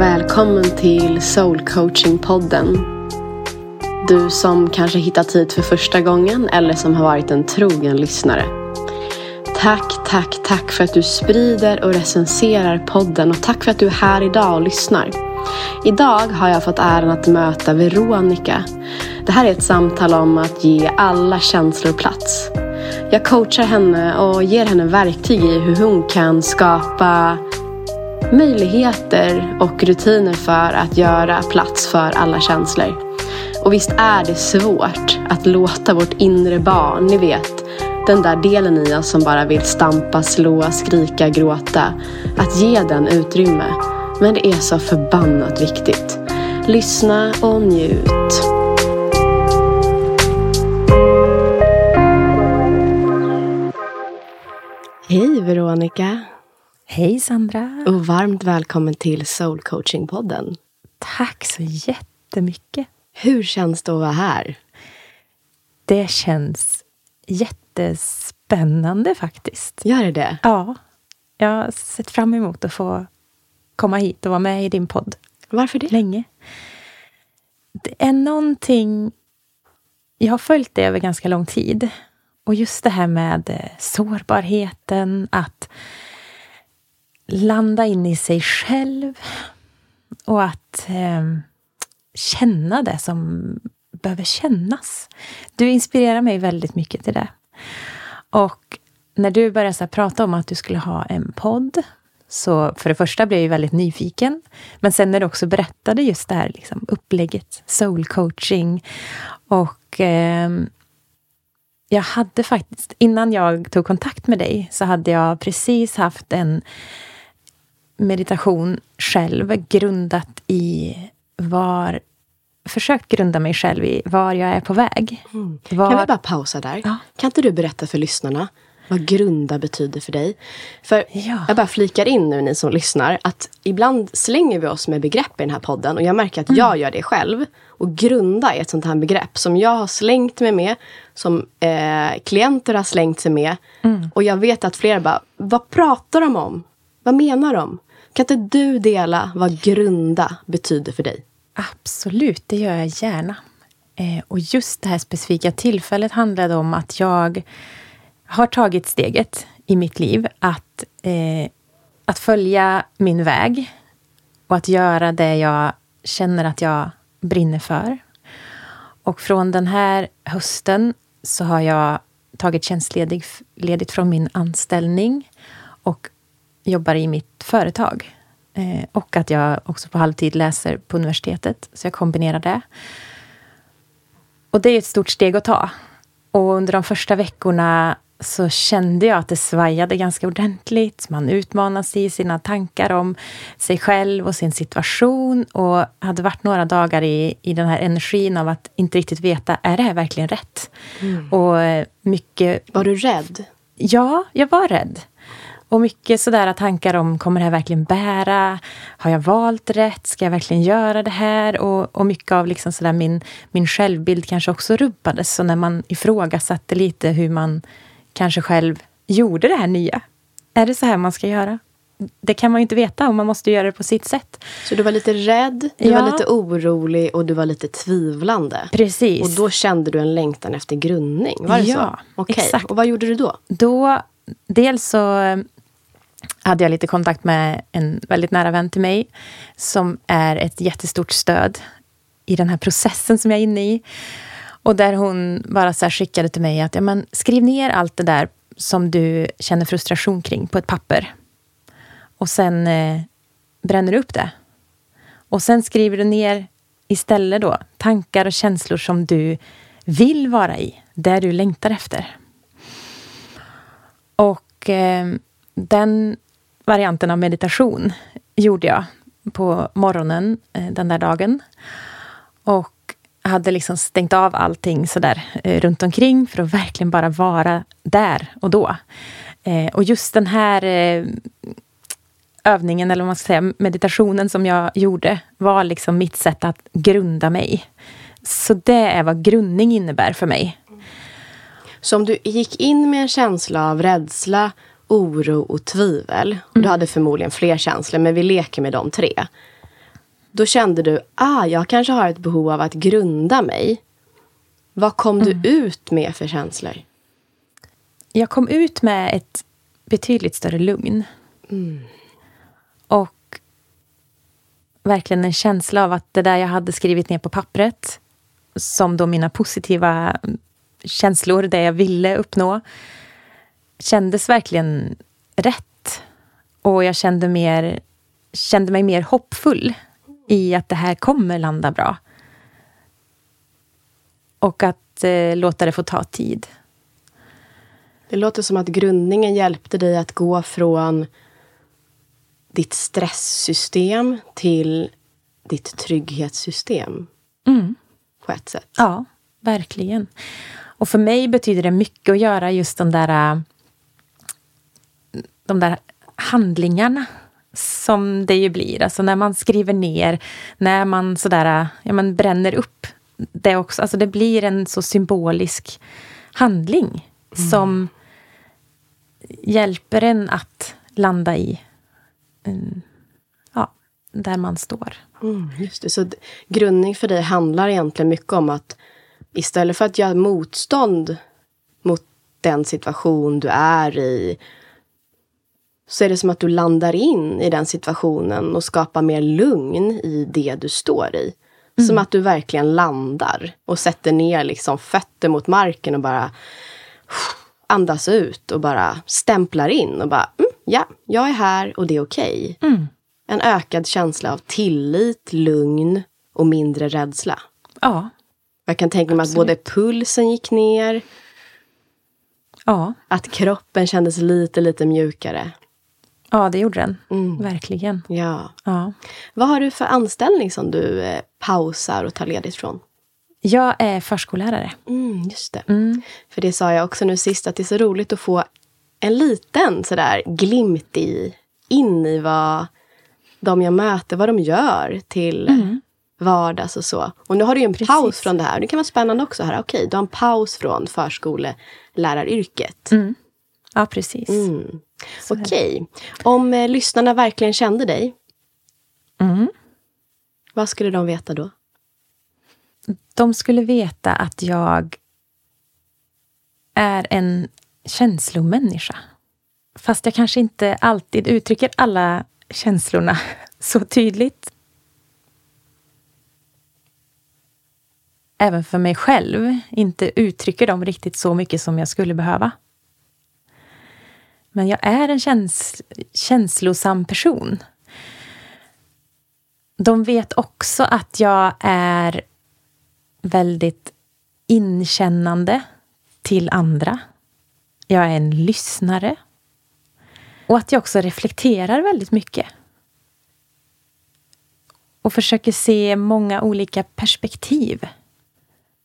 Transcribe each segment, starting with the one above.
välkommen till Soul Coaching-podden. Du som kanske hittat hit för första gången eller som har varit en trogen lyssnare. Tack, tack, tack för att du sprider och recenserar podden och tack för att du är här idag och lyssnar. Idag har jag fått äran att möta Veronica. Det här är ett samtal om att ge alla känslor plats. Jag coachar henne och ger henne verktyg i hur hon kan skapa möjligheter och rutiner för att göra plats för alla känslor. Och visst är det svårt att låta vårt inre barn, ni vet, den där delen i oss som bara vill stampa, slå, skrika, gråta, att ge den utrymme. Men det är så förbannat viktigt. Lyssna och njut. Hej Veronica! Hej Sandra! Och varmt välkommen till Soul Coaching-podden. Tack så jättemycket! Hur känns det att vara här? Det känns jättespännande faktiskt. Gör det det? Ja. Jag har sett fram emot att få komma hit och vara med i din podd. Varför det? Länge. Det är någonting... Jag har följt det över ganska lång tid. Och just det här med eh, sårbarheten, att landa in i sig själv och att eh, känna det som behöver kännas. Du inspirerar mig väldigt mycket till det. Och när du började så prata om att du skulle ha en podd så för det första blev jag väldigt nyfiken. Men sen när du också berättade just det här liksom, upplägget, soul coaching och eh, jag hade faktiskt, innan jag tog kontakt med dig, så hade jag precis haft en meditation själv, grundat i var försökt grunda mig själv i var jag är på väg. Mm. Var... Kan vi bara pausa där? Ja. Kan inte du berätta för lyssnarna vad grunda betyder för dig? För ja. jag bara flikar in nu ni som lyssnar att ibland slänger vi oss med begrepp i den här podden och jag märker att mm. jag gör det själv. Och grunda är ett sånt här begrepp som jag har slängt mig med, som eh, klienter har slängt sig med. Mm. Och jag vet att flera bara, vad pratar de om? Vad menar de? Kan inte du dela vad grunda betyder för dig? Absolut, det gör jag gärna. Eh, och just det här specifika tillfället handlade om att jag har tagit steget i mitt liv att, eh, att följa min väg och att göra det jag känner att jag brinner för. Och från den här hösten så har jag tagit tjänstledigt från min anställning och jobbar i mitt företag. Eh, och att jag också på halvtid läser på universitetet, så jag kombinerar det. Och det är ett stort steg att ta. Och under de första veckorna så kände jag att det svajade ganska ordentligt. Man utmanas i sina tankar om sig själv och sin situation och hade varit några dagar i, i den här energin av att inte riktigt veta, är det här verkligen rätt? Mm. Och eh, mycket... Var du rädd? Ja, jag var rädd. Och mycket sådär tankar om, kommer det här verkligen bära? Har jag valt rätt? Ska jag verkligen göra det här? Och, och mycket av liksom sådär min, min självbild kanske också rubbades. Så när man ifrågasatte lite hur man kanske själv gjorde det här nya. Är det så här man ska göra? Det kan man ju inte veta och man måste göra det på sitt sätt. Så du var lite rädd, du ja. var lite orolig och du var lite tvivlande. Precis. Och då kände du en längtan efter grundning, var det ja, så? Okej, exakt. och vad gjorde du då? Då, dels så hade jag lite kontakt med en väldigt nära vän till mig som är ett jättestort stöd i den här processen som jag är inne i. Och där hon bara så skickade till mig att ja, men, skriv ner allt det där som du känner frustration kring på ett papper. Och sen eh, bränner du upp det. Och sen skriver du ner istället då tankar och känslor som du vill vara i, där du längtar efter. Och eh, den varianten av meditation gjorde jag på morgonen eh, den där dagen. Och hade liksom stängt av allting sådär eh, runt omkring för att verkligen bara vara där och då. Eh, och just den här eh, övningen, eller vad man ska säga, meditationen som jag gjorde var liksom mitt sätt att grunda mig. Så det är vad grundning innebär för mig. Så om du gick in med en känsla av rädsla, oro och tvivel. Och du mm. hade förmodligen fler känslor, men vi leker med de tre. Då kände du, ah, jag kanske har ett behov av att grunda mig. Vad kom mm. du ut med för känslor? Jag kom ut med ett betydligt större lugn. Mm. Och verkligen en känsla av att det där jag hade skrivit ner på pappret, som då mina positiva känslor, det jag ville uppnå, kändes verkligen rätt. Och jag kände, mer, kände mig mer hoppfull i att det här kommer landa bra. Och att eh, låta det få ta tid. Det låter som att grundningen hjälpte dig att gå från ditt stresssystem till ditt trygghetssystem. Mm. På ett sätt. Ja, verkligen. Och för mig betyder det mycket att göra just de där, de där handlingarna som det ju blir. Alltså när man skriver ner, när man sådär, ja, men bränner upp det också. Alltså det blir en så symbolisk handling mm. som hjälper en att landa i mm, ja, där man står. Mm, just det. Så grundning för dig handlar egentligen mycket om att istället för att göra motstånd mot den situation du är i så är det som att du landar in i den situationen och skapar mer lugn i det du står i. Mm. Som att du verkligen landar och sätter ner liksom fötter mot marken och bara andas ut och bara stämplar in och bara mm, ja, jag är här och det är okej. Okay. Mm. En ökad känsla av tillit, lugn och mindre rädsla. Ja. Jag kan tänka mig Absolut. att både pulsen gick ner, ja. att kroppen kändes lite, lite mjukare. Ja, det gjorde den. Mm. Verkligen. Ja. ja. Vad har du för anställning som du eh, pausar och tar ledigt från? Jag är förskollärare. Mm, just det. Mm. För det sa jag också nu sist, att det är så roligt att få en liten sådär glimt i, in i vad de jag möter, vad de gör till mm. vardags och så. Och nu har du ju en Precis. paus från det här. Det kan vara spännande också. här. Okej, du har en paus från förskoleläraryrket. Mm. Ja, precis. Mm. Okej. Om eh, lyssnarna verkligen kände dig, mm. vad skulle de veta då? De skulle veta att jag är en känslomänniska. Fast jag kanske inte alltid uttrycker alla känslorna så tydligt. Även för mig själv inte uttrycker dem riktigt så mycket som jag skulle behöva. Men jag är en käns känslosam person. De vet också att jag är väldigt inkännande till andra. Jag är en lyssnare. Och att jag också reflekterar väldigt mycket. Och försöker se många olika perspektiv.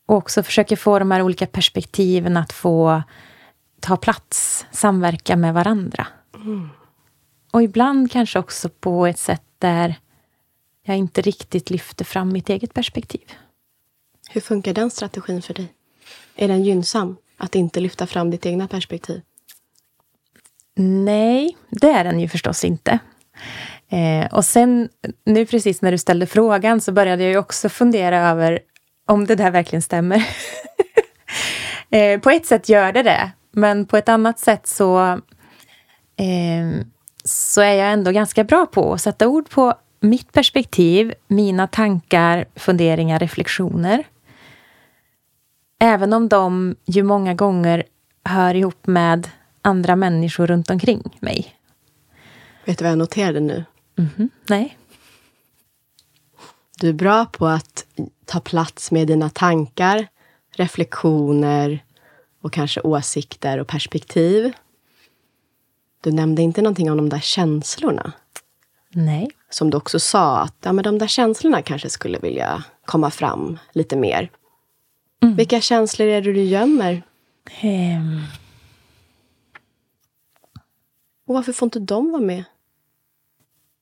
Och också försöker få de här olika perspektiven att få ta plats, samverka med varandra. Mm. Och ibland kanske också på ett sätt där jag inte riktigt lyfter fram mitt eget perspektiv. Hur funkar den strategin för dig? Är den gynnsam? Att inte lyfta fram ditt egna perspektiv? Nej, det är den ju förstås inte. Eh, och sen, nu precis när du ställde frågan så började jag ju också fundera över om det där verkligen stämmer. eh, på ett sätt gör det det, men på ett annat sätt så, eh, så är jag ändå ganska bra på att sätta ord på mitt perspektiv, mina tankar, funderingar, reflektioner. Även om de ju många gånger hör ihop med andra människor runt omkring mig. Vet du vad jag noterade nu? Mm -hmm. Nej. Du är bra på att ta plats med dina tankar, reflektioner, och kanske åsikter och perspektiv. Du nämnde inte någonting om de där känslorna. Nej. Som du också sa, att ja, men de där känslorna kanske skulle vilja komma fram lite mer. Mm. Vilka känslor är det du gömmer? Um. Och varför får inte de vara med?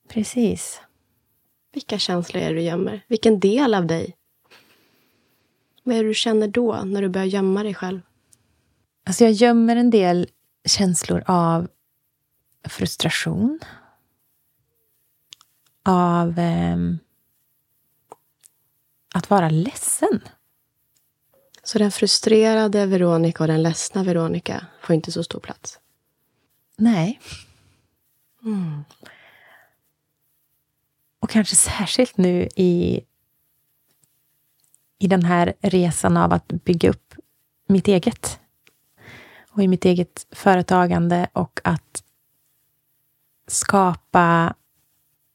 Precis. Vilka känslor är det du gömmer? Vilken del av dig? Vad är det du känner då, när du börjar gömma dig själv? Alltså jag gömmer en del känslor av frustration. Av eh, att vara ledsen. Så den frustrerade Veronica och den ledsna Veronica får inte så stor plats? Nej. Mm. Och kanske särskilt nu i, i den här resan av att bygga upp mitt eget. Och i mitt eget företagande och att skapa...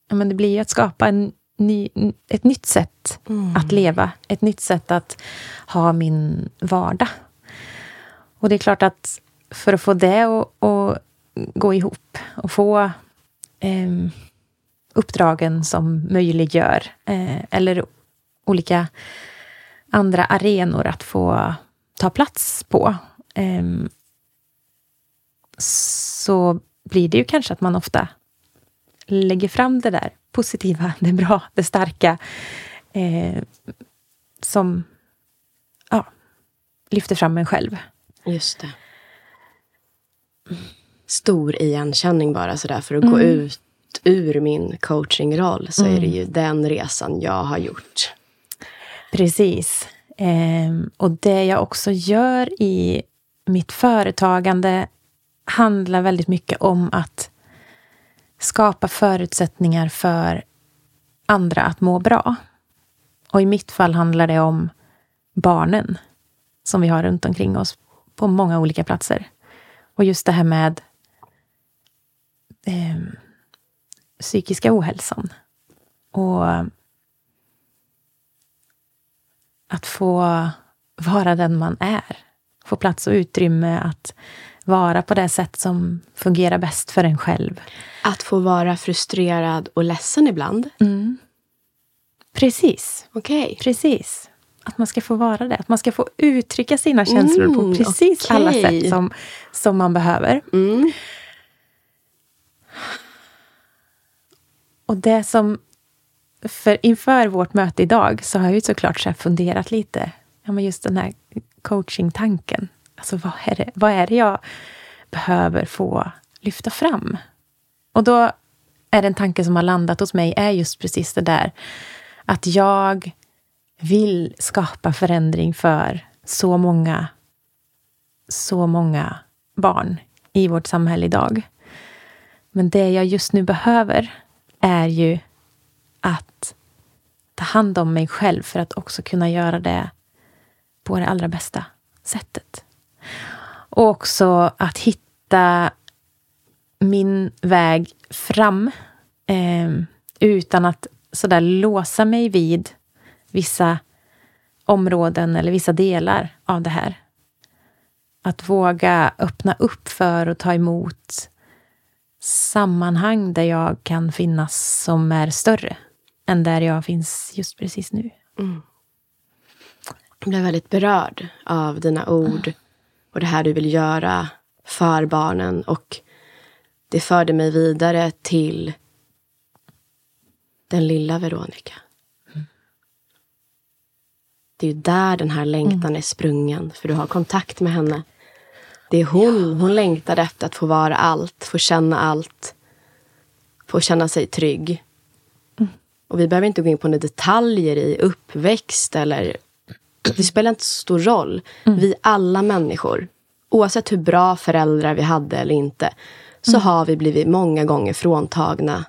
Ja, men det blir ju att skapa en ny, ett nytt sätt mm. att leva. Ett nytt sätt att ha min vardag. Och det är klart att för att få det att, gå ihop och få eh, uppdragen som möjliggör eh, eller olika andra arenor att få ta plats på eh, så blir det ju kanske att man ofta lägger fram det där positiva, det bra, det starka eh, som ja, lyfter fram en själv. Just det. Stor igenkänning bara sådär för att mm. gå ut ur min coachingroll så mm. är det mm. ju den resan jag har gjort. Precis. Eh, och det jag också gör i mitt företagande handlar väldigt mycket om att skapa förutsättningar för andra att må bra. Och i mitt fall handlar det om barnen som vi har runt omkring oss på många olika platser. Och just det här med eh, psykiska ohälsan. Och att få vara den man är. Få plats och utrymme att vara på det sätt som fungerar bäst för en själv. Att få vara frustrerad och ledsen ibland? Mm. Precis. Okay. Precis. Att man ska få vara det. Att man ska få uttrycka sina känslor mm, på precis okay. alla sätt som, som man behöver. Mm. Och det som... För inför vårt möte idag så har jag ju såklart så funderat lite. Ja, men just den här coaching-tanken. Alltså vad är, det, vad är det jag behöver få lyfta fram? Och då är det en tanke som har landat hos mig är just precis det där att jag vill skapa förändring för så många, så många barn i vårt samhälle idag. Men det jag just nu behöver är ju att ta hand om mig själv för att också kunna göra det på det allra bästa sättet. Och också att hitta min väg fram eh, utan att sådär låsa mig vid vissa områden eller vissa delar av det här. Att våga öppna upp för och ta emot sammanhang där jag kan finnas som är större än där jag finns just precis nu. Mm. Jag blev väldigt berörd av dina ord mm. Och det här du vill göra för barnen. Och det förde mig vidare till den lilla Veronica. Mm. Det är där den här längtan mm. är sprungen, för du har kontakt med henne. Det är hon. Hon längtade efter att få vara allt, få känna allt. Få känna sig trygg. Mm. Och vi behöver inte gå in på några detaljer i uppväxt eller... Det spelar inte så stor roll. Mm. Vi alla människor, oavsett hur bra föräldrar vi hade eller inte, så mm. har vi blivit många gånger fråntagna,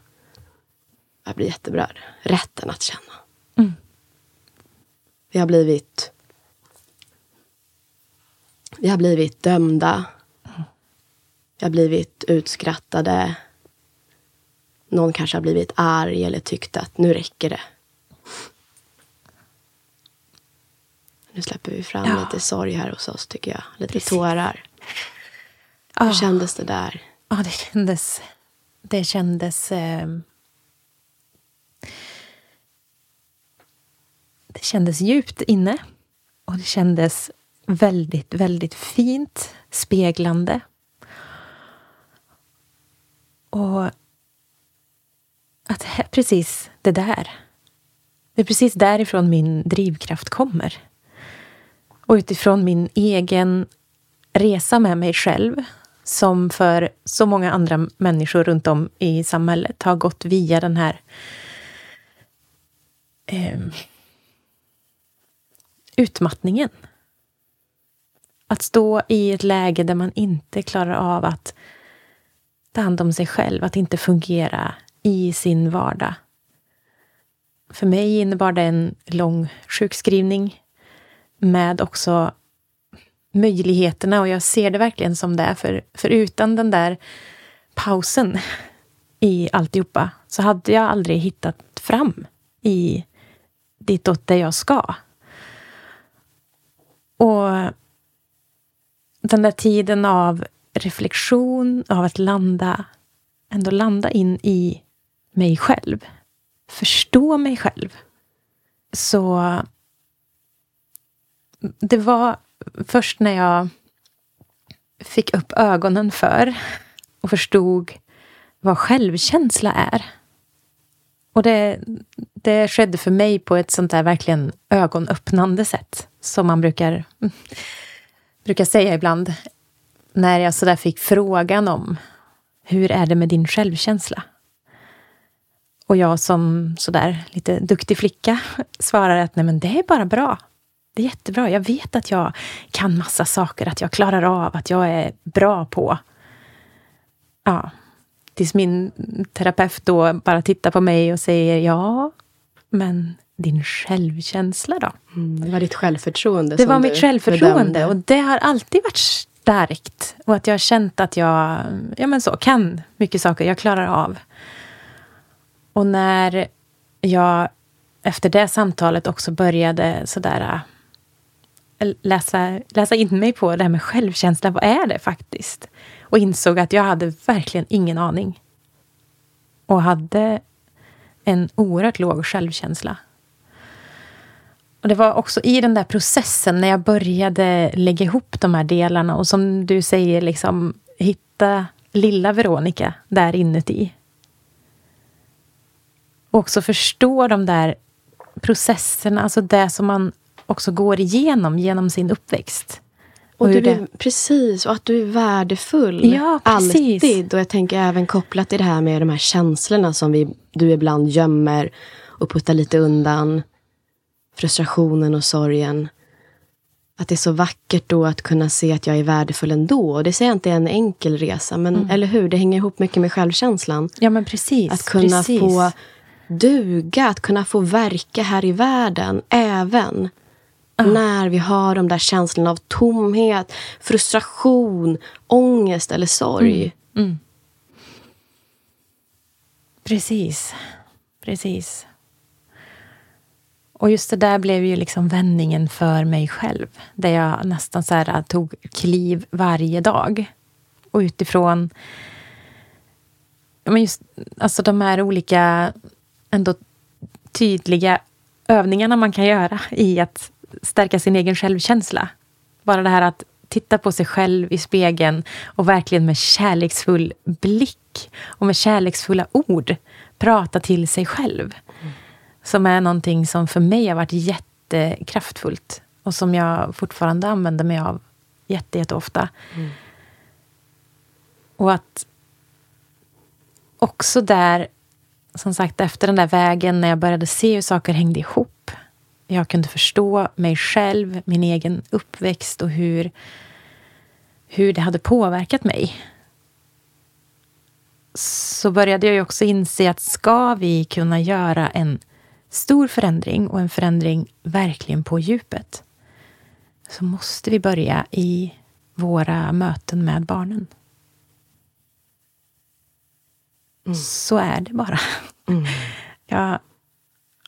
jag blir jätteberörd, rätten att känna. Mm. Vi har blivit vi har blivit dömda. Vi har blivit utskrattade. Någon kanske har blivit arg eller tyckt att nu räcker det. Nu släpper vi fram ja. lite sorg här hos oss, tycker jag. Lite Precis. tårar. Hur oh. kändes det där? Ja, det kändes... Det kändes... Eh, det kändes djupt inne. Och det kändes väldigt, väldigt fint, speglande. Och att precis det där, det är precis därifrån min drivkraft kommer. Och utifrån min egen resa med mig själv som för så många andra människor runt om i samhället har gått via den här eh, utmattningen. Att stå i ett läge där man inte klarar av att ta hand om sig själv, att inte fungera i sin vardag. För mig innebar det en lång sjukskrivning med också möjligheterna och jag ser det verkligen som det är. För, för utan den där pausen i alltihopa så hade jag aldrig hittat fram i ditåt där jag ska. Och den där tiden av reflektion, av att landa, ändå landa in i mig själv. Förstå mig själv. Så det var först när jag fick upp ögonen för och förstod vad självkänsla är. Och det, det skedde för mig på ett sånt där verkligen ögonöppnande sätt som man brukar, brukar säga ibland när jag sådär fick frågan om hur är det med din självkänsla? Och jag som sådär lite duktig flicka svarar att nej men det är bara bra. Det är jättebra. Jag vet att jag kan massa saker, att jag klarar av, att jag är bra på. Ja. Tills min terapeut då bara tittar på mig och säger ja, men din självkänsla då? Mm, det var ditt självförtroende Det var mitt självförtroende bedömde. och det har alltid varit starkt. Och att jag har känt att jag ja, men så, kan mycket saker, jag klarar av. Och när jag efter det samtalet också började sådär läsa, läsa in mig på det här med självkänsla. Vad är det faktiskt? Och insåg att jag hade verkligen ingen aning. Och hade en oerhört låg självkänsla. Och det var också i den där processen när jag började lägga ihop de här delarna och som du säger, liksom hitta lilla Veronica där inuti. Och också förstå de där processerna, alltså det som man också går igenom genom sin uppväxt. Och, och du är, precis, och att du är värdefull. Ja, precis. Alltid. Och jag tänker även kopplat till det här med de här känslorna som vi, du ibland gömmer och puttar lite undan. Frustrationen och sorgen. Att det är så vackert då att kunna se att jag är värdefull ändå. Och det säger jag inte är en enkel resa, men mm. eller hur? Det hänger ihop mycket med självkänslan. Ja, men precis. Att kunna precis. få duga, att kunna få verka här i världen, även Uh. När vi har de där känslorna av tomhet, frustration, ångest eller sorg. Mm. Mm. Precis. Precis. Och just det där blev ju liksom vändningen för mig själv. Där jag nästan så här, äh, tog kliv varje dag. Och utifrån men just, alltså de här olika ändå tydliga övningarna man kan göra i att stärka sin egen självkänsla. Bara det här att titta på sig själv i spegeln och verkligen med kärleksfull blick och med kärleksfulla ord prata till sig själv. Mm. Som är någonting som för mig har varit jättekraftfullt och som jag fortfarande använder mig av jätte, jätteofta. Mm. Och att också där, som sagt, efter den där vägen när jag började se hur saker hängde ihop jag kunde förstå mig själv, min egen uppväxt och hur, hur det hade påverkat mig. Så började jag också inse att ska vi kunna göra en stor förändring och en förändring verkligen på djupet så måste vi börja i våra möten med barnen. Mm. Så är det bara. Mm. Jag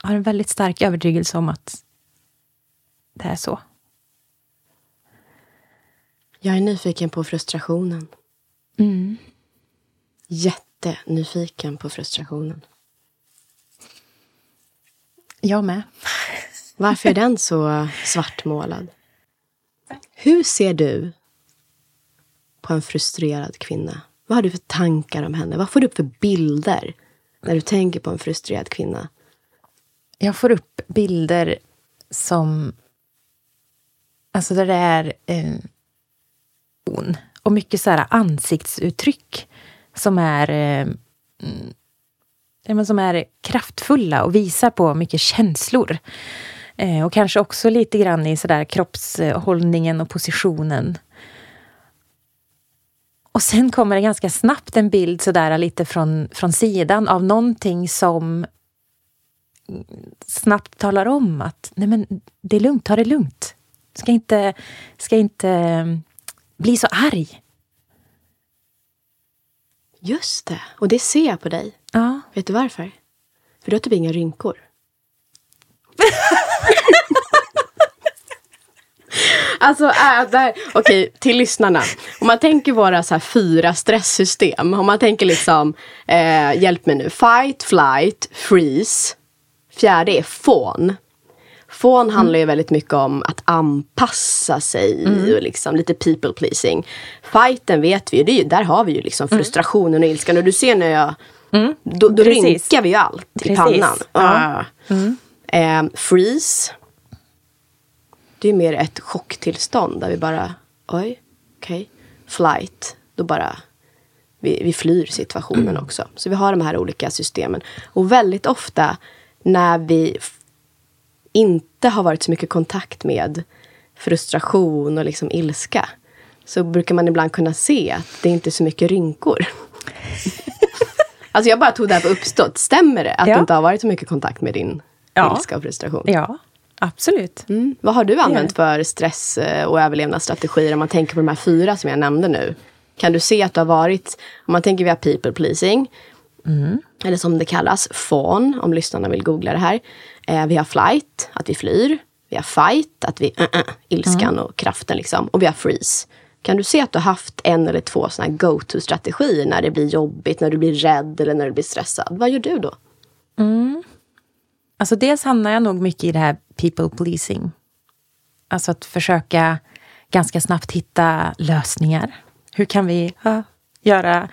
har en väldigt stark övertygelse om att det är så. Jag är nyfiken på frustrationen. Mm. Jättenyfiken på frustrationen. Jag med. Varför är den så svartmålad? Hur ser du på en frustrerad kvinna? Vad har du för tankar om henne? Vad får du upp för bilder när du tänker på en frustrerad kvinna? Jag får upp bilder som... Alltså där det är eh, och mycket så här ansiktsuttryck som är, eh, mm, som är kraftfulla och visar på mycket känslor. Eh, och kanske också lite grann i sådär kroppshållningen och positionen. Och sen kommer det ganska snabbt en bild sådär lite från, från sidan av någonting som snabbt talar om att nej men det är lugnt, ta det lugnt. Ska inte, ska inte mm, bli så arg. Just det, och det ser jag på dig. Ja. Vet du varför? För du har typ inga rynkor. Alltså, äh, där, okej, till lyssnarna. Om man tänker våra så fyra stresssystem. Om man tänker liksom, eh, hjälp mig nu. Fight, flight, freeze. Fjärde är fawn. Fawn mm. handlar ju väldigt mycket om att anpassa sig mm. och liksom lite people pleasing. Fighten vet vi ju, är, där har vi ju liksom mm. frustrationen och ilskan. Och du ser när jag, mm. då, då rynkar vi ju allt Precis. i pannan. Ja. Uh. Eh, freeze det är mer ett chocktillstånd där vi bara, oj, okej, okay. flight, då bara vi, vi flyr situationen mm. också. Så vi har de här olika systemen. Och väldigt ofta när vi inte har varit så mycket kontakt med frustration och liksom ilska så brukar man ibland kunna se att det inte är så mycket rynkor. alltså jag bara tog det här på uppstått. Stämmer det att ja. du inte har varit så mycket kontakt med din ja. ilska och frustration? Ja, Absolut. Mm. Vad har du använt för stress eh, och överlevnadsstrategier om man tänker på de här fyra som jag nämnde nu? Kan du se att du har varit, om man tänker via people pleasing, mm. eller som det kallas, fawn, om lyssnarna vill googla det här. Eh, vi har flight, att vi flyr. Vi har fight, att vi, uh, uh, ilskan mm. och kraften liksom. Och vi har freeze. Kan du se att du har haft en eller två sådana go-to-strategier när det blir jobbigt, när du blir rädd eller när du blir stressad? Vad gör du då? Mm. Alltså dels hamnar jag nog mycket i det här people pleasing. Alltså att försöka ganska snabbt hitta lösningar. Hur kan vi ja, göra...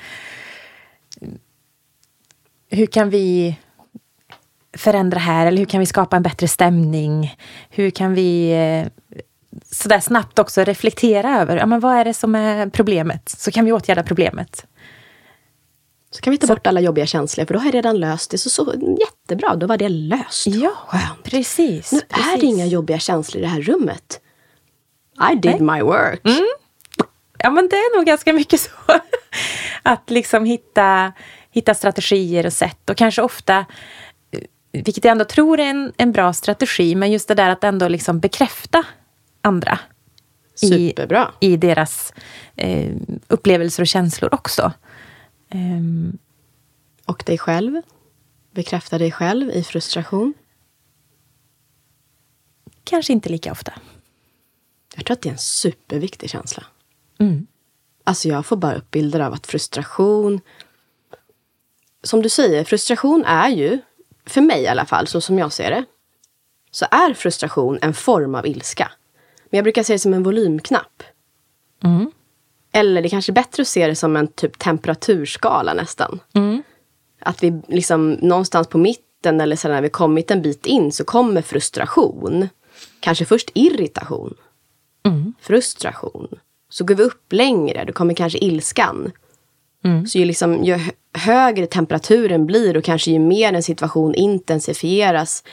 Hur kan vi förändra här? Eller hur kan vi skapa en bättre stämning? Hur kan vi eh, sådär snabbt också reflektera över ja, men vad är det som är problemet? Så kan vi åtgärda problemet. Så kan vi ta så. bort alla jobbiga känslor, för då har jag redan löst det. Så, så jättebra, då var det löst. Ja, Skönt. precis. Nu precis. är det inga jobbiga känslor i det här rummet. I did Nej. my work. Mm. Ja, men det är nog ganska mycket så. Att liksom hitta, hitta strategier och sätt. Och kanske ofta, vilket jag ändå tror är en, en bra strategi, men just det där att ändå liksom bekräfta andra. Superbra. I, i deras eh, upplevelser och känslor också. Um, och dig själv? Bekräfta dig själv i frustration? Kanske inte lika ofta. Jag tror att det är en superviktig känsla. Mm. Alltså jag får bara upp bilder av att frustration... Som du säger, frustration är ju, för mig i alla fall, så som jag ser det, så är frustration en form av ilska. Men jag brukar se det som en volymknapp. Mm. Eller det kanske är bättre att se det som en typ temperaturskala nästan. Mm. Att vi liksom någonstans på mitten eller så när vi kommit en bit in så kommer frustration. Kanske först irritation. Mm. Frustration. Så går vi upp längre, då kommer kanske ilskan. Mm. Så ju, liksom, ju högre temperaturen blir och kanske ju mer en situation intensifieras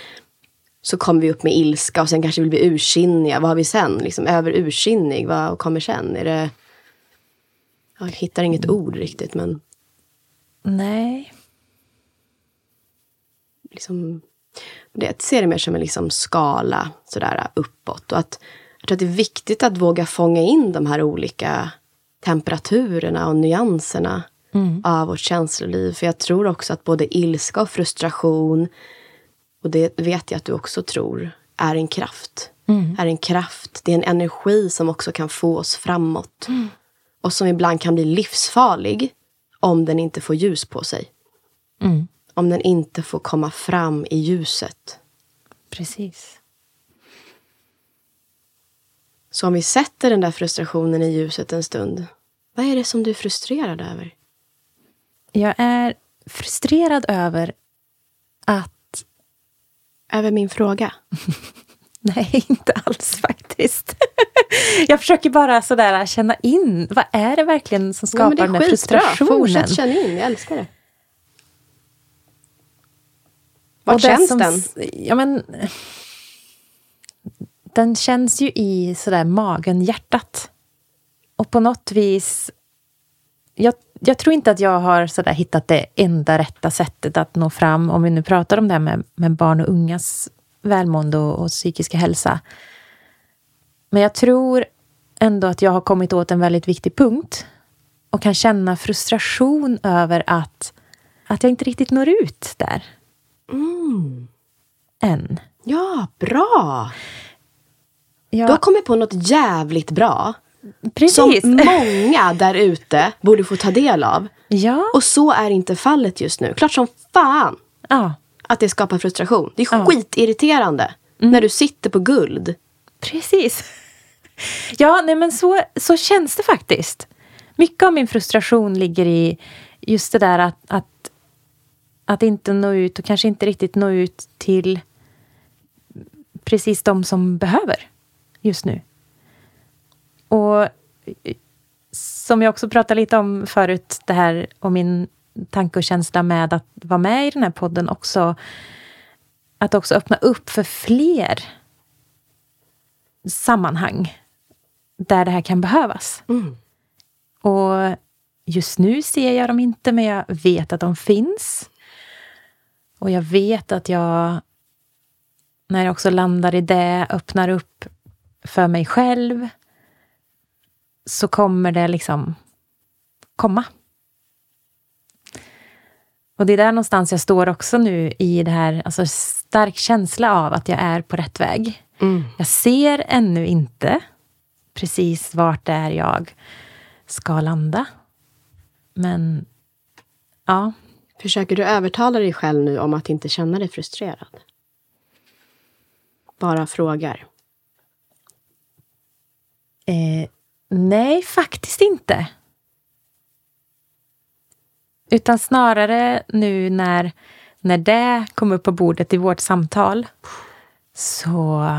så kommer vi upp med ilska och sen kanske vi blir ursinniga. Vad har vi sen? Liksom, över ursinnig, vad kommer sen? Är det jag hittar inget ord riktigt, men... Nej. Liksom, det ser det mer som en liksom skala sådär uppåt. Och att, jag tror att det är viktigt att våga fånga in de här olika temperaturerna och nyanserna mm. av vårt känsloliv. För jag tror också att både ilska och frustration, och det vet jag att du också tror, är en kraft. Mm. Är en kraft. Det är en energi som också kan få oss framåt. Mm och som ibland kan bli livsfarlig om den inte får ljus på sig. Mm. Om den inte får komma fram i ljuset. Precis. Så om vi sätter den där frustrationen i ljuset en stund. Vad är det som du är frustrerad över? Jag är frustrerad över att... Över min fråga? Nej, inte alls faktiskt. jag försöker bara sådär känna in, vad är det verkligen som skapar ja, den här frustrationen? Fortsätt känna in, jag älskar det. Vart känns som, den? Ja, men, den känns ju i sådär magen, hjärtat. Och på något vis... Jag, jag tror inte att jag har sådär hittat det enda rätta sättet att nå fram, om vi nu pratar om det här med, med barn och ungas välmående och, och psykiska hälsa. Men jag tror ändå att jag har kommit åt en väldigt viktig punkt och kan känna frustration över att, att jag inte riktigt når ut där. Mm. Än. Ja, bra! Ja, Du har kommit på något jävligt bra. Precis. Som många där ute borde få ta del av. Ja, Och så är inte fallet just nu. Klart som fan ja, att det skapar frustration. Det är Ja. Mm. skitirriterande när du sitter på guld. precis. Ja, nej men så, så känns det faktiskt. Mycket av min frustration ligger i just det där att, att, att inte nå ut och kanske inte riktigt nå ut till precis de som behöver just nu. Och eh, som jag också pratade lite om förut, det här och min tanke och känsla med att vara med i den här podden också. Att också öppna upp för fler sammanhang där det här kan behövas. Mm. Och just nu ser jag dem inte, men jag vet att de finns. Och jag vet att jag, när jag också landar i det, öppnar upp för mig själv, så kommer det liksom komma. Och det är där någonstans jag står också nu i det här, alltså stark känsla av att jag är på rätt väg. Mm. Jag ser ännu inte precis vart det är jag ska landa. Men ja, Försöker du övertala dig själv nu om att inte känna dig frustrerad? Bara frågar. eh, nej, faktiskt inte. Utan snarare nu när, när det kom upp på bordet i vårt samtal så,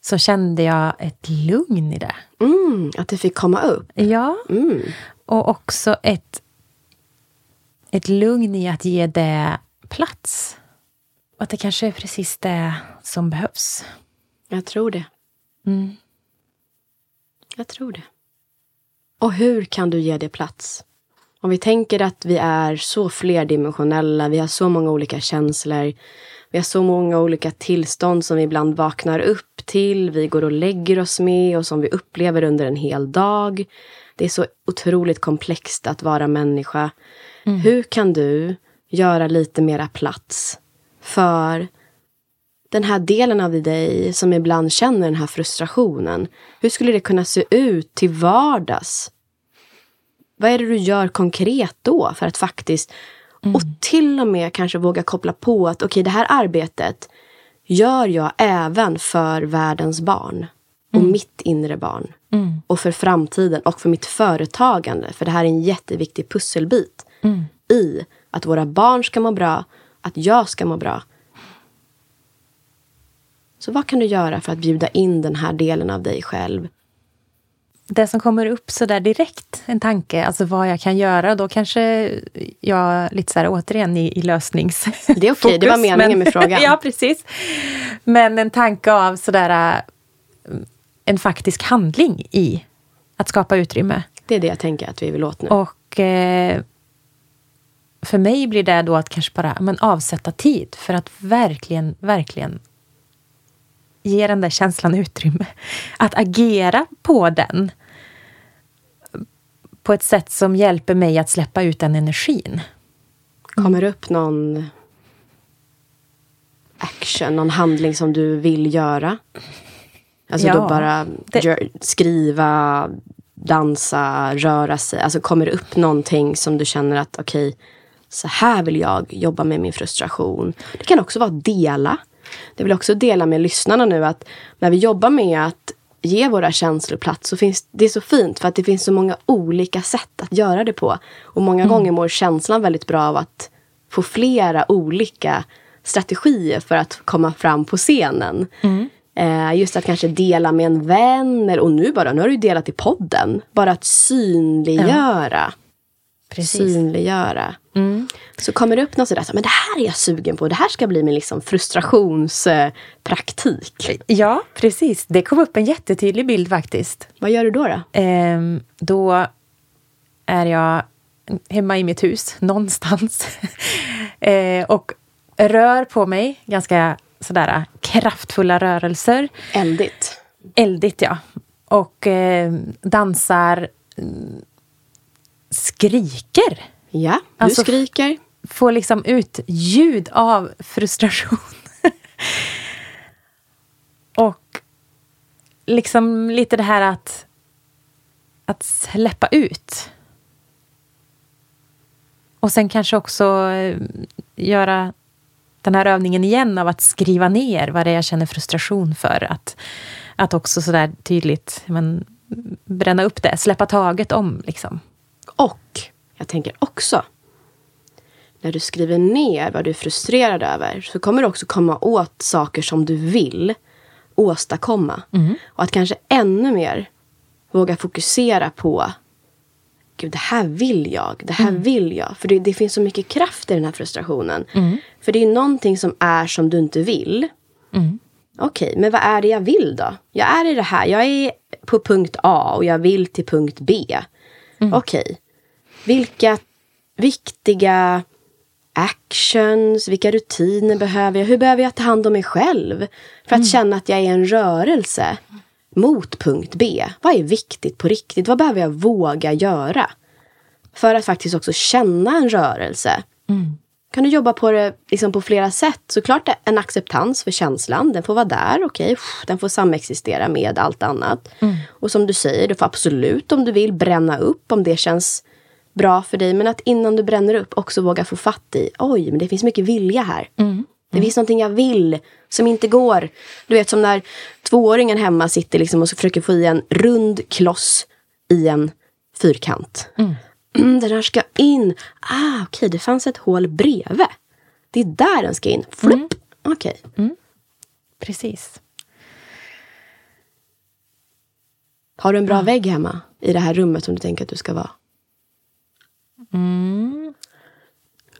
så kände jag ett lugn i det. Mm, att det fick komma upp. Ja, Mm. och också ett, ett lugn i att ge det plats. Och att det kanske är precis det som behövs. Jag tror det. Mm. Jag tror det. Och hur kan du ge det plats? Om vi tänker att vi är så flerdimensionella, vi har så många olika känslor, vi har så många olika tillstånd som vi ibland vaknar upp till, vi går och lägger oss med och som vi upplever under en hel dag. Det är så otroligt komplext att vara människa. Hur kan du göra lite mera plats för den här delen av dig som ibland känner den här frustrationen. Hur skulle det kunna se ut till vardags? Vad är det du gör konkret då för att faktiskt och till och med kanske våga koppla på att okej, det här arbetet gör jag även för världens barn och mitt inre barn Mm. och för framtiden och för mitt företagande. För det här är en jätteviktig pusselbit Mm. i att våra barn ska må bra, att jag ska må bra. Så vad kan du göra för att bjuda in den här delen av dig själv? Det som kommer upp så där direkt, en tanke, alltså vad jag kan göra, då kanske jag lite så här återigen i, i lösnings... Det är okej, det var meningen men- med frågan. ja, precis. Men en tanke av sådär äh, en faktisk handling i att skapa utrymme. Det är det jag tänker att vi vill åt nu. Och eh, för mig blir det då att kanske bara men, avsätta tid för att verkligen, verkligen ge den där känslan utrymme. Att agera på den på ett sätt som hjälper mig att släppa ut den energin. Kommer upp någon action, någon handling som du vill göra? Alltså Ja, då bara det- skriva, dansa, röra sig. Alltså kommer det upp någonting som du känner att okej, så här vill jag jobba med min frustration. Det kan också vara dela. Det vill också dela med lyssnarna nu att när vi jobbar med att ge våra känslor plats så finns det är så fint för att det finns så många olika sätt att göra det på. Och många gånger mår känslan väldigt bra av att få flera olika strategier för att komma fram på scenen. Eh, just att kanske dela med en vän. Eller, och nu bara, nu har du ju delat i podden. Bara att synliggöra. Precis. synliggöra. Mm. Så kommer det upp något sådär, så, men det här är jag sugen på. Det här ska bli min liksom frustrationspraktik. Ja, precis. Det kom upp en jättetydlig bild faktiskt. Vad gör du då? då? Ehm, då är jag hemma i mitt hus, någonstans. eh, och rör på mig, ganska sådär kraftfulla rörelser. Eldigt. Eldigt, ja. Och eh, dansar, mm, skriker. Ja, du Alltså- skriker. Får liksom ut ljud av frustration. och liksom lite det här att, att släppa ut. Och sen kanske också eh, göra den här övningen igen av att skriva ner vad det är jag känner frustration för. Att, att också sådär tydligt men, bränna upp det, släppa taget om. Liksom. Och jag tänker också, när du skriver ner vad du är frustrerad över så kommer du också komma åt saker som du vill åstadkomma. Och att kanske ännu mer våga fokusera på Gud, det här vill jag, det här vill jag. För det, det finns så mycket kraft i den här frustrationen. För det är någonting som är som du inte vill. Okej, men vad är det jag vill då? Jag är i det här, jag är på punkt A och jag vill till punkt B. Okej, vilka viktiga actions, vilka rutiner behöver jag? Hur behöver jag ta hand om mig själv? För att känna att jag är en rörelse mot punkt B. Vad är viktigt på riktigt? Vad behöver jag våga göra? För att faktiskt också känna en rörelse. Kan du jobba på det liksom på flera sätt? Såklart en acceptans för känslan. Den får vara där, okej. Den får samexistera med allt annat. Och som du säger, du får absolut om du vill bränna upp om det känns bra för dig. Men att innan du bränner upp också våga få fatt i, oj, men det finns mycket vilja här. Det finns någonting jag vill som inte går. Du vet som när tvååringen hemma sitter liksom och så försöker få i en rund kloss i en fyrkant. Mm, den här ska in. Ah, okej, det fanns ett hål bredvid. Det är där den ska in. Flupp. Okej. Precis. Har du en bra vägg hemma i det här rummet som du tänker att du ska vara?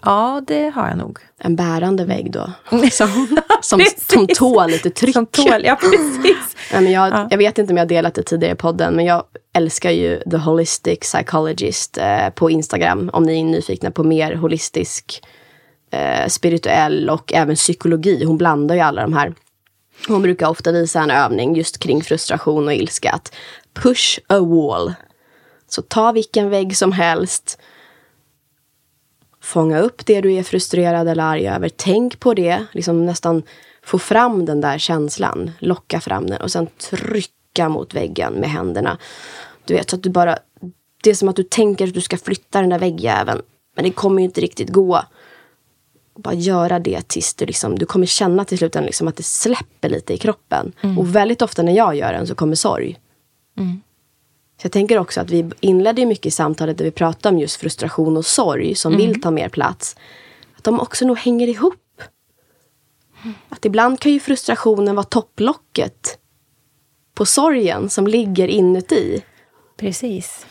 Ja, det har jag nog. En bärande vägg då? Som, som, som tål lite tryck. Som tål, ja precis. Nej, men jag, Ja. jag vet inte om jag delat det tidigare i podden, men jag älskar ju The Holistic Psychologist eh, på Instagram. Om ni är nyfikna på mer holistisk, eh, spirituell och även psykologi. Hon blandar ju alla de här. Hon brukar ofta visa en övning just kring frustration och ilska. Att push a wall. Så ta vilken vägg som helst. Fånga upp det du är frustrerad eller arg över. Tänk på det. Liksom nästan få fram den där känslan. Locka fram den och sen trycka mot väggen med händerna. Du vet, så att du bara... Det är som att du tänker att du ska flytta den där väggjäveln. Men det kommer ju inte riktigt gå. Bara göra det tills du, liksom, du kommer känna till slut liksom att det släpper lite i kroppen. Och väldigt ofta när jag gör den så kommer sorg. Så jag tänker också att vi inledde mycket i samtalet där vi pratade om just frustration och sorg som vill ta mer plats. Att de också nog hänger ihop. Att ibland kan ju frustrationen vara topplocket på sorgen som ligger inuti. Precis.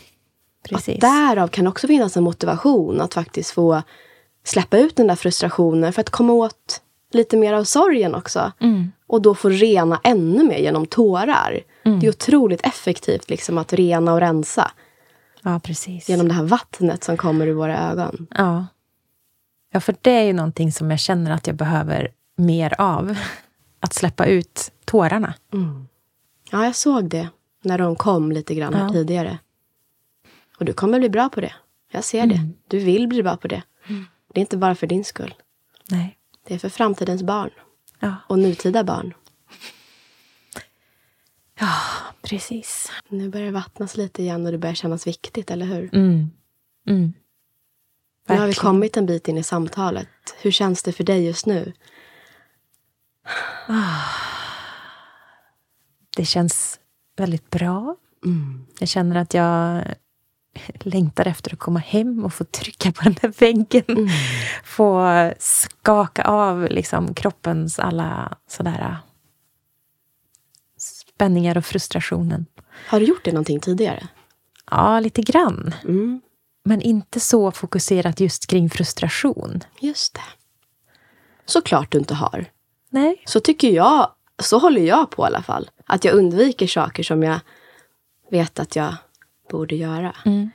Precis. Att därav kan också finnas en motivation att faktiskt få släppa ut den där frustrationen för att komma åt lite mer av sorgen också. Och då få rena ännu mer genom tårar. Det är otroligt effektivt liksom att rena och rensa Ja, precis. genom det här vattnet som kommer ur våra ögon. Ja. ja, för det är ju någonting som jag känner att jag behöver mer av. Att släppa ut tårarna. Ja, jag såg det när de kom lite grann här Ja. tidigare. Och du kommer bli bra på det. Jag ser det. Du vill bli bra på det. Det är inte bara för din skull. Nej. Det är för framtidens barn Ja, och nutida barn. Precis. Nu börjar det vattnas lite igen och det börjar kännas viktigt, eller hur? Mm. Mm. Nu har vi kommit en bit in i samtalet. Hur känns det för dig just nu? Det känns väldigt bra. Mm. Jag känner att jag längtar efter att komma hem och få trycka på den där väggen. Få skaka av liksom kroppens alla sådär spänningar och frustrationen. Har du gjort det någonting tidigare? Ja, lite grann. Mm. Men inte så fokuserat just kring frustration. Just det. Såklart du inte har. Nej. Så tycker jag, så håller jag på i alla fall. Att jag undviker saker som jag vet att jag borde göra. Mm.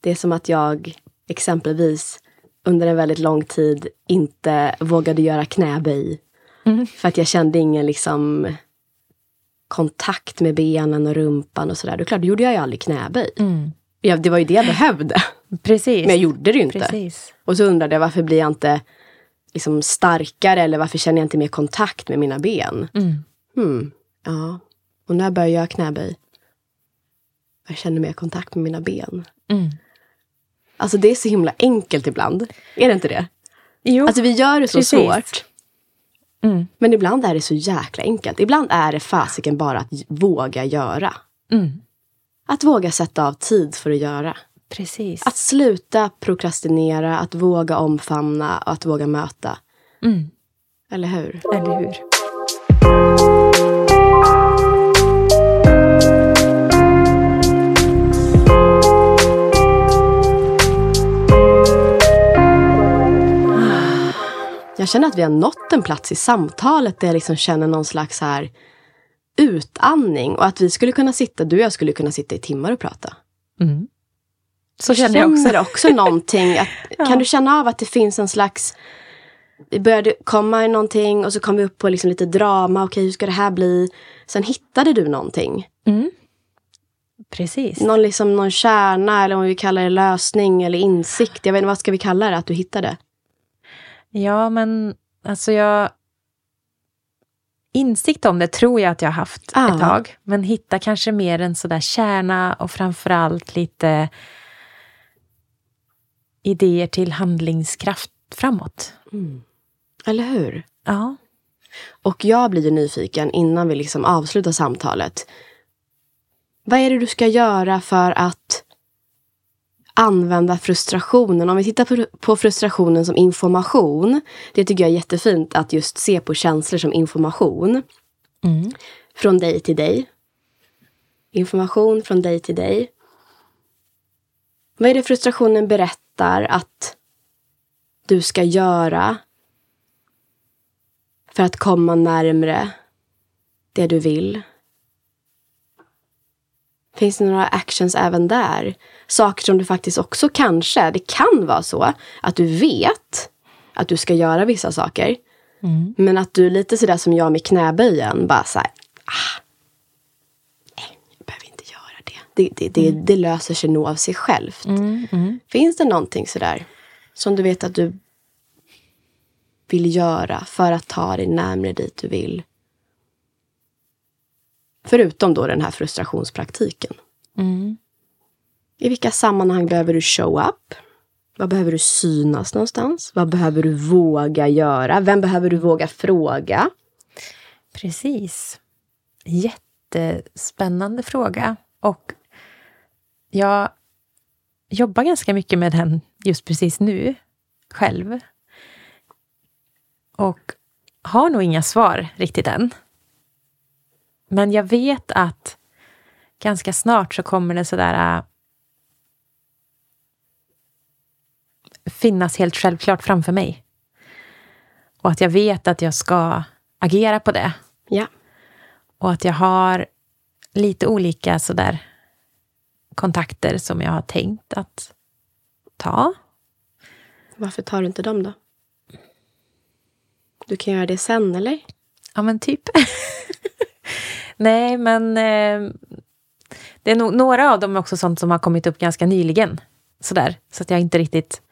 Det är som att jag exempelvis under en väldigt lång tid inte vågade göra knäböj. Mm. För att jag kände ingen liksom kontakt med benen och rumpan och sådär. Då klart, då gjorde jag ju aldrig knäböj. Mm. Ja, det var ju det jag behövde. Precis. Men jag gjorde det ju inte. Precis. Och så undrade jag varför blir jag inte liksom starkare eller varför känner jag inte mer kontakt med mina ben? Mm. Hmm, ja. Och när började jag knäböj? Jag känner mer kontakt med mina ben. Mm. Alltså det är så himla enkelt ibland. Är det inte det? Jo. Alltså vi gör det så Precis. svårt. Mm. Men ibland är det så jäkla enkelt. Ibland är det fasiken bara att våga göra. Mm. Att våga sätta av tid för att göra. Precis. Att sluta prokrastinera, att våga omfamna och att våga möta. Mm. Eller hur? Eller hur? Jag känner att vi har nått en plats i samtalet där jag liksom känner någon slags här utandning. Och att vi skulle kunna sitta, du och jag skulle kunna sitta i timmar och prata. Mm. Så känner jag också. Känner också någonting. Att, Ja. Kan du känna av att det finns en slags... Vi började komma i någonting och så kom vi upp på liksom lite drama. Okej, hur ska det här bli? Sen hittade du någonting. Mm. Precis. Någon, liksom, någon kärna eller om vi kallar det lösning eller insikt. Jag vet inte, vad ska vi kalla det? Att du hittade? Ja, men alltså jag... Insikt om det tror jag att jag har haft Ah. ett tag. Men hitta kanske mer en sådär kärna och framförallt lite idéer till handlingskraft framåt. Eller hur? Ja. Och jag blir ju nyfiken innan vi liksom avslutar samtalet. Vad är det du ska göra för att använda frustrationen? Om vi tittar på, frustrationen som information. Det tycker jag är jättefint att just se på känslor som information. Mm. Från dig till dig. Information från dig till dig. Vad är det frustrationen berättar att du ska göra för att komma närmre det du vill? Finns det några actions även där? Saker som du faktiskt också kanske, det kan vara så att du vet att du ska göra vissa saker. Mm. Men att du lite sådär som jag med knäböjen, bara såhär, ah, nej, jag behöver inte göra det. Det, det, det, det löser sig nog av sig självt. Mm. Mm. Finns det någonting sådär som du vet att du vill göra för att ta dig närmare dit du vill? Förutom då den här frustrationspraktiken. Mm. I vilka sammanhang behöver du show up? Vad behöver du synas någonstans? Vad behöver du våga göra? Vem behöver du våga fråga? Precis. Jättespännande fråga. Och jag jobbar ganska mycket med den just precis nu, själv. Och har nog inga svar riktigt än. Men jag vet att ganska snart så kommer det sådär äh, finnas helt självklart framför mig. Och att jag vet att jag ska agera på det. Ja. Och att jag har lite olika sådär kontakter som jag har tänkt att ta. Varför tar du inte dem då? Du kan göra det sen, eller? Ja, men typ. Nej, men eh, det är nog, några av dem är också sånt som har kommit upp ganska nyligen. Sådär, så att jag inte riktigt...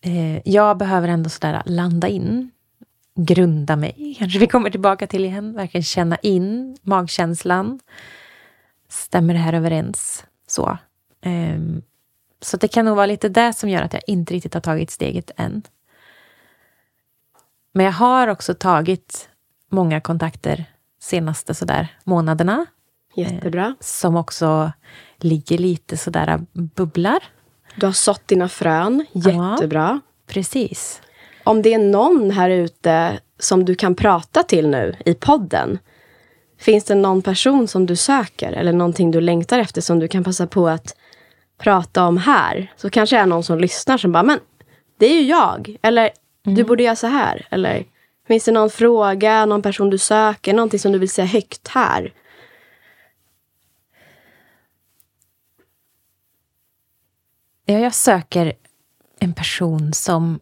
Eh, jag behöver ändå sådär landa in, grunda mig, kanske vi kommer tillbaka till igen. Verkligen känna in magkänslan. Stämmer det här överens? Så. Eh, så det kan nog vara lite det som gör att jag inte riktigt har tagit steget än. Men jag har också tagit många kontakter senaste sådär månaderna. Jättebra. Som också ligger lite sådär bubblar. Du har sått dina frön. Ja. Jättebra. Precis. Om det är någon här ute som du kan prata till nu i podden. Finns det någon person som du söker eller någonting du längtar efter som du kan passa på att prata om här så kanske det är någon som lyssnar som bara, men det är ju jag. Eller mm. du borde göra så här. Eller finns det någon fråga, någon person du söker, någonting som du vill säga högt här? Ja, jag söker en person som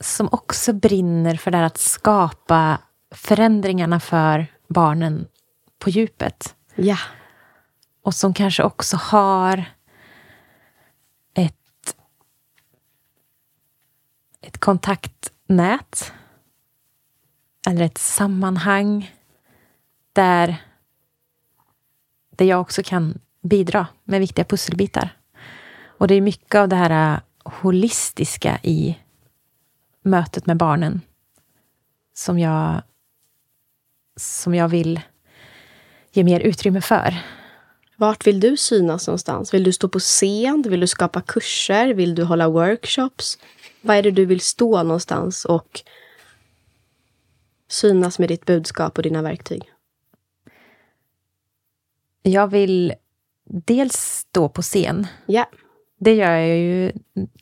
som också brinner för det här att skapa förändringarna för barnen på djupet. Ja. Och som kanske också har ett, ett kontaktnät eller ett sammanhang där, där jag också kan bidra med viktiga pusselbitar. Och det är mycket av det här äh, holistiska i mötet med barnen som jag, som jag vill ge mer utrymme för. Vart vill du synas någonstans? Vill du stå på scen? Vill du skapa kurser? Vill du hålla workshops? Vad är det du vill stå någonstans och synas med ditt budskap och dina verktyg? Jag vill dels stå på scen. Ja. Det gör jag ju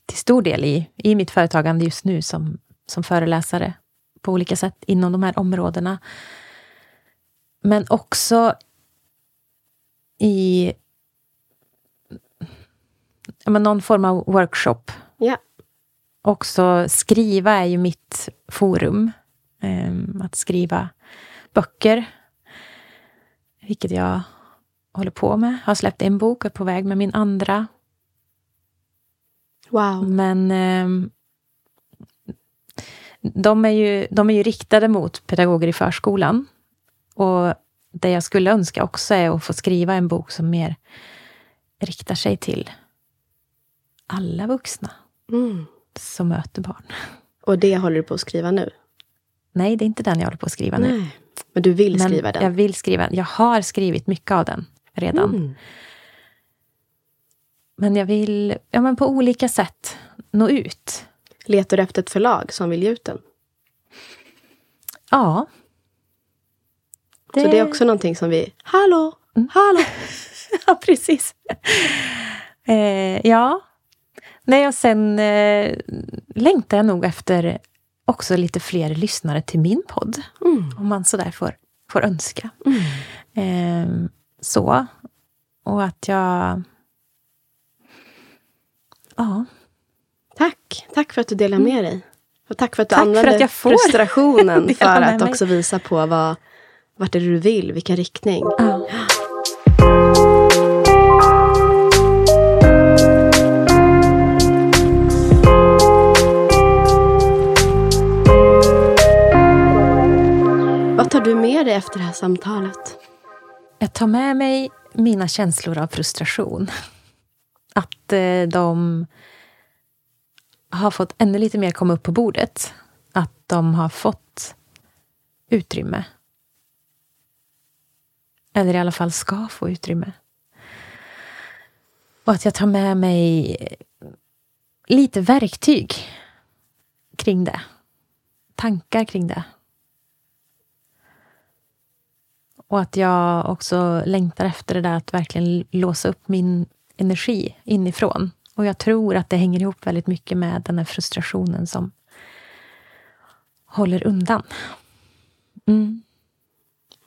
till stor del i, i mitt företagande just nu som, som föreläsare på olika sätt inom de här områdena. Men också i men någon form av workshop. Ja. Också skriva är ju mitt forum. Um, att skriva böcker. Vilket jag håller på med. Har släppt en bok och är på väg med min andra. Wow. Men um, de, är ju, de är ju riktade mot pedagoger i förskolan. Och det jag skulle önska också är att få skriva en bok som mer riktar sig till alla vuxna mm. Som möter barn. Och det håller du på att skriva nu? Nej, det är inte den jag håller på att skriva Nej. nu. Men du vill Men skriva den? Jag vill skriva Jag har skrivit mycket av den redan. Mm. Men jag vill ja, men på olika sätt nå ut. Letar du efter ett förlag som vill ge ut den? Ja, det... Så det är också någonting som vi... Hallå! Mm. Hallå! ja, precis. Eh, ja. Nej, och sen eh, längtar jag nog efter också lite fler lyssnare till min podd. Mm. Om man sådär får, får önska. Mm. Eh, så. Och att jag... Ja. Tack. Tack för att du delar med dig. Och tack för att du tack använder för att jag får frustrationen för att också visa på vad vart är det du vill? Vilken riktning? Ja. Efter det här samtalet? Jag tar med mig mina känslor av frustration. Att eh, de har fått ännu lite mer komma upp på bordet. Att de har fått utrymme eller i alla fall ska få utrymme. Och att jag tar med mig lite verktyg kring det. Tankar kring det. Och att jag också längtar efter det där att verkligen låsa upp min energi inifrån. Och jag tror att det hänger ihop väldigt mycket med den här frustrationen som håller undan. Mm.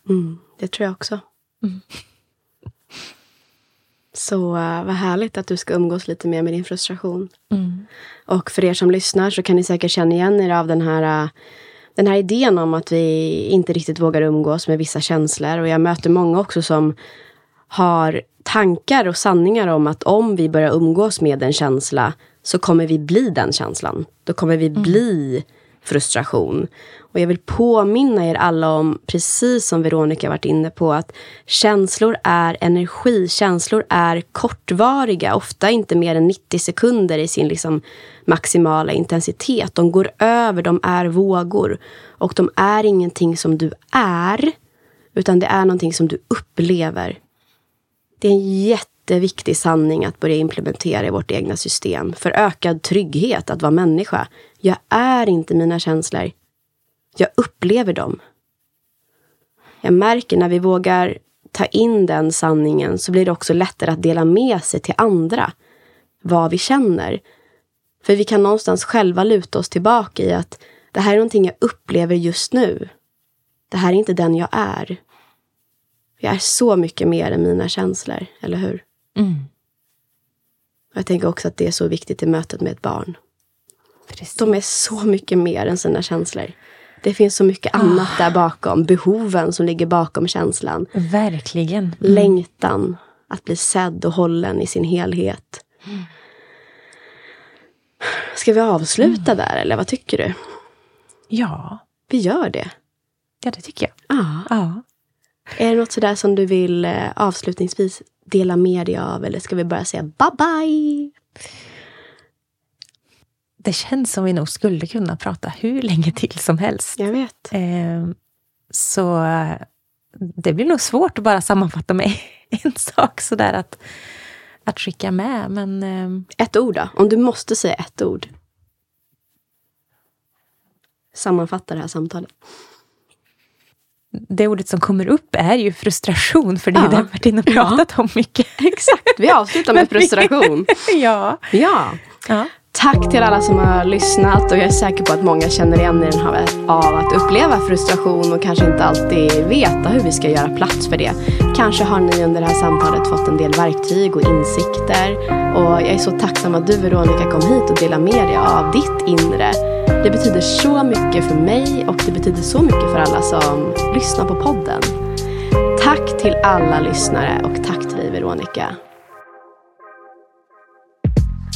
Mm, det tror jag också. Mm. Så uh, vad härligt att du ska umgås lite mer med din frustration. Mm. Och för er som lyssnar så kan ni säkert känna igen er av den här, uh, den här idén om att vi inte riktigt vågar umgås med vissa känslor. Och jag möter många också som har tankar och sanningar om att om vi börjar umgås med en känsla så kommer vi bli den känslan. Då kommer vi mm frustration. Och jag vill påminna er alla om, precis som Veronica varit inne på, att känslor är energi. Känslor är kortvariga, ofta inte mer än 90 sekunder i sin liksom maximala intensitet. De går över, de är vågor. Och de är ingenting som du är, utan det är någonting som du upplever. Det är en jätteviktig sanning att börja implementera i vårt egna system för ökad trygghet att vara människa. Jag är inte mina känslor. Jag upplever dem. Jag märker när vi vågar ta in den sanningen så blir det också lättare att dela med sig till andra vad vi känner. För vi kan någonstans själva luta oss tillbaka i att det här är någonting jag upplever just nu. Det här är inte den jag är. Jag är så mycket mer än mina känslor, eller hur? Mm. Jag tänker också att det är så viktigt i mötet med ett barn. Precis. De är så mycket mer än sina känslor. Det finns så mycket annat där bakom. Behoven som ligger bakom känslan. Verkligen. Mm. Längtan. Att bli sedd och hållen i sin helhet. Ska vi avsluta där eller vad tycker du? Ja. Vi gör det. ja, det tycker jag. Ja. Ja. Är det något sådär som du vill eh, avslutningsvis dela med dig av? Eller ska vi bara säga bye bye? Det känns som vi nog skulle kunna prata hur länge till som helst. Jag vet. Eh, så det blir nog svårt att bara sammanfatta med en sak sådär att, att skicka med. Men eh, Ett ord då? Om du måste säga ett ord. Sammanfatta det här samtalet. det ordet som kommer upp är ju frustration, för det är Ja. det Martin har pratat om mycket. Exakt, vi avslutar med frustration. ja. Ja. ja. Tack till alla som har lyssnat och jag är säker på att många känner igen i den här av att uppleva frustration och kanske inte alltid veta hur vi ska göra plats för det. Kanske har ni under det här samtalet fått en del verktyg och insikter och jag är så tacksam att du Veronica kom hit och delade med dig av ditt inre. Det betyder så mycket för mig och det betyder så mycket för alla som lyssnar på podden. Tack till alla lyssnare och tack till dig Veronica.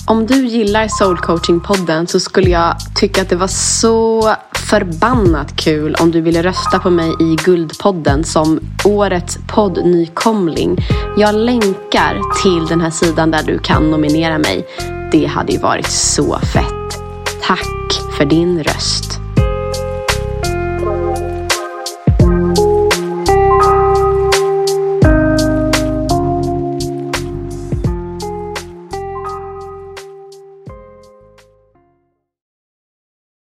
Om du gillar Soul Coaching-podden så skulle jag tycka att det var så förbannat kul om du ville rösta på mig i Guldpodden som årets poddnykomling. Jag länkar till den här sidan där du kan nominera mig. Det hade ju varit så fett. Tack för din röst.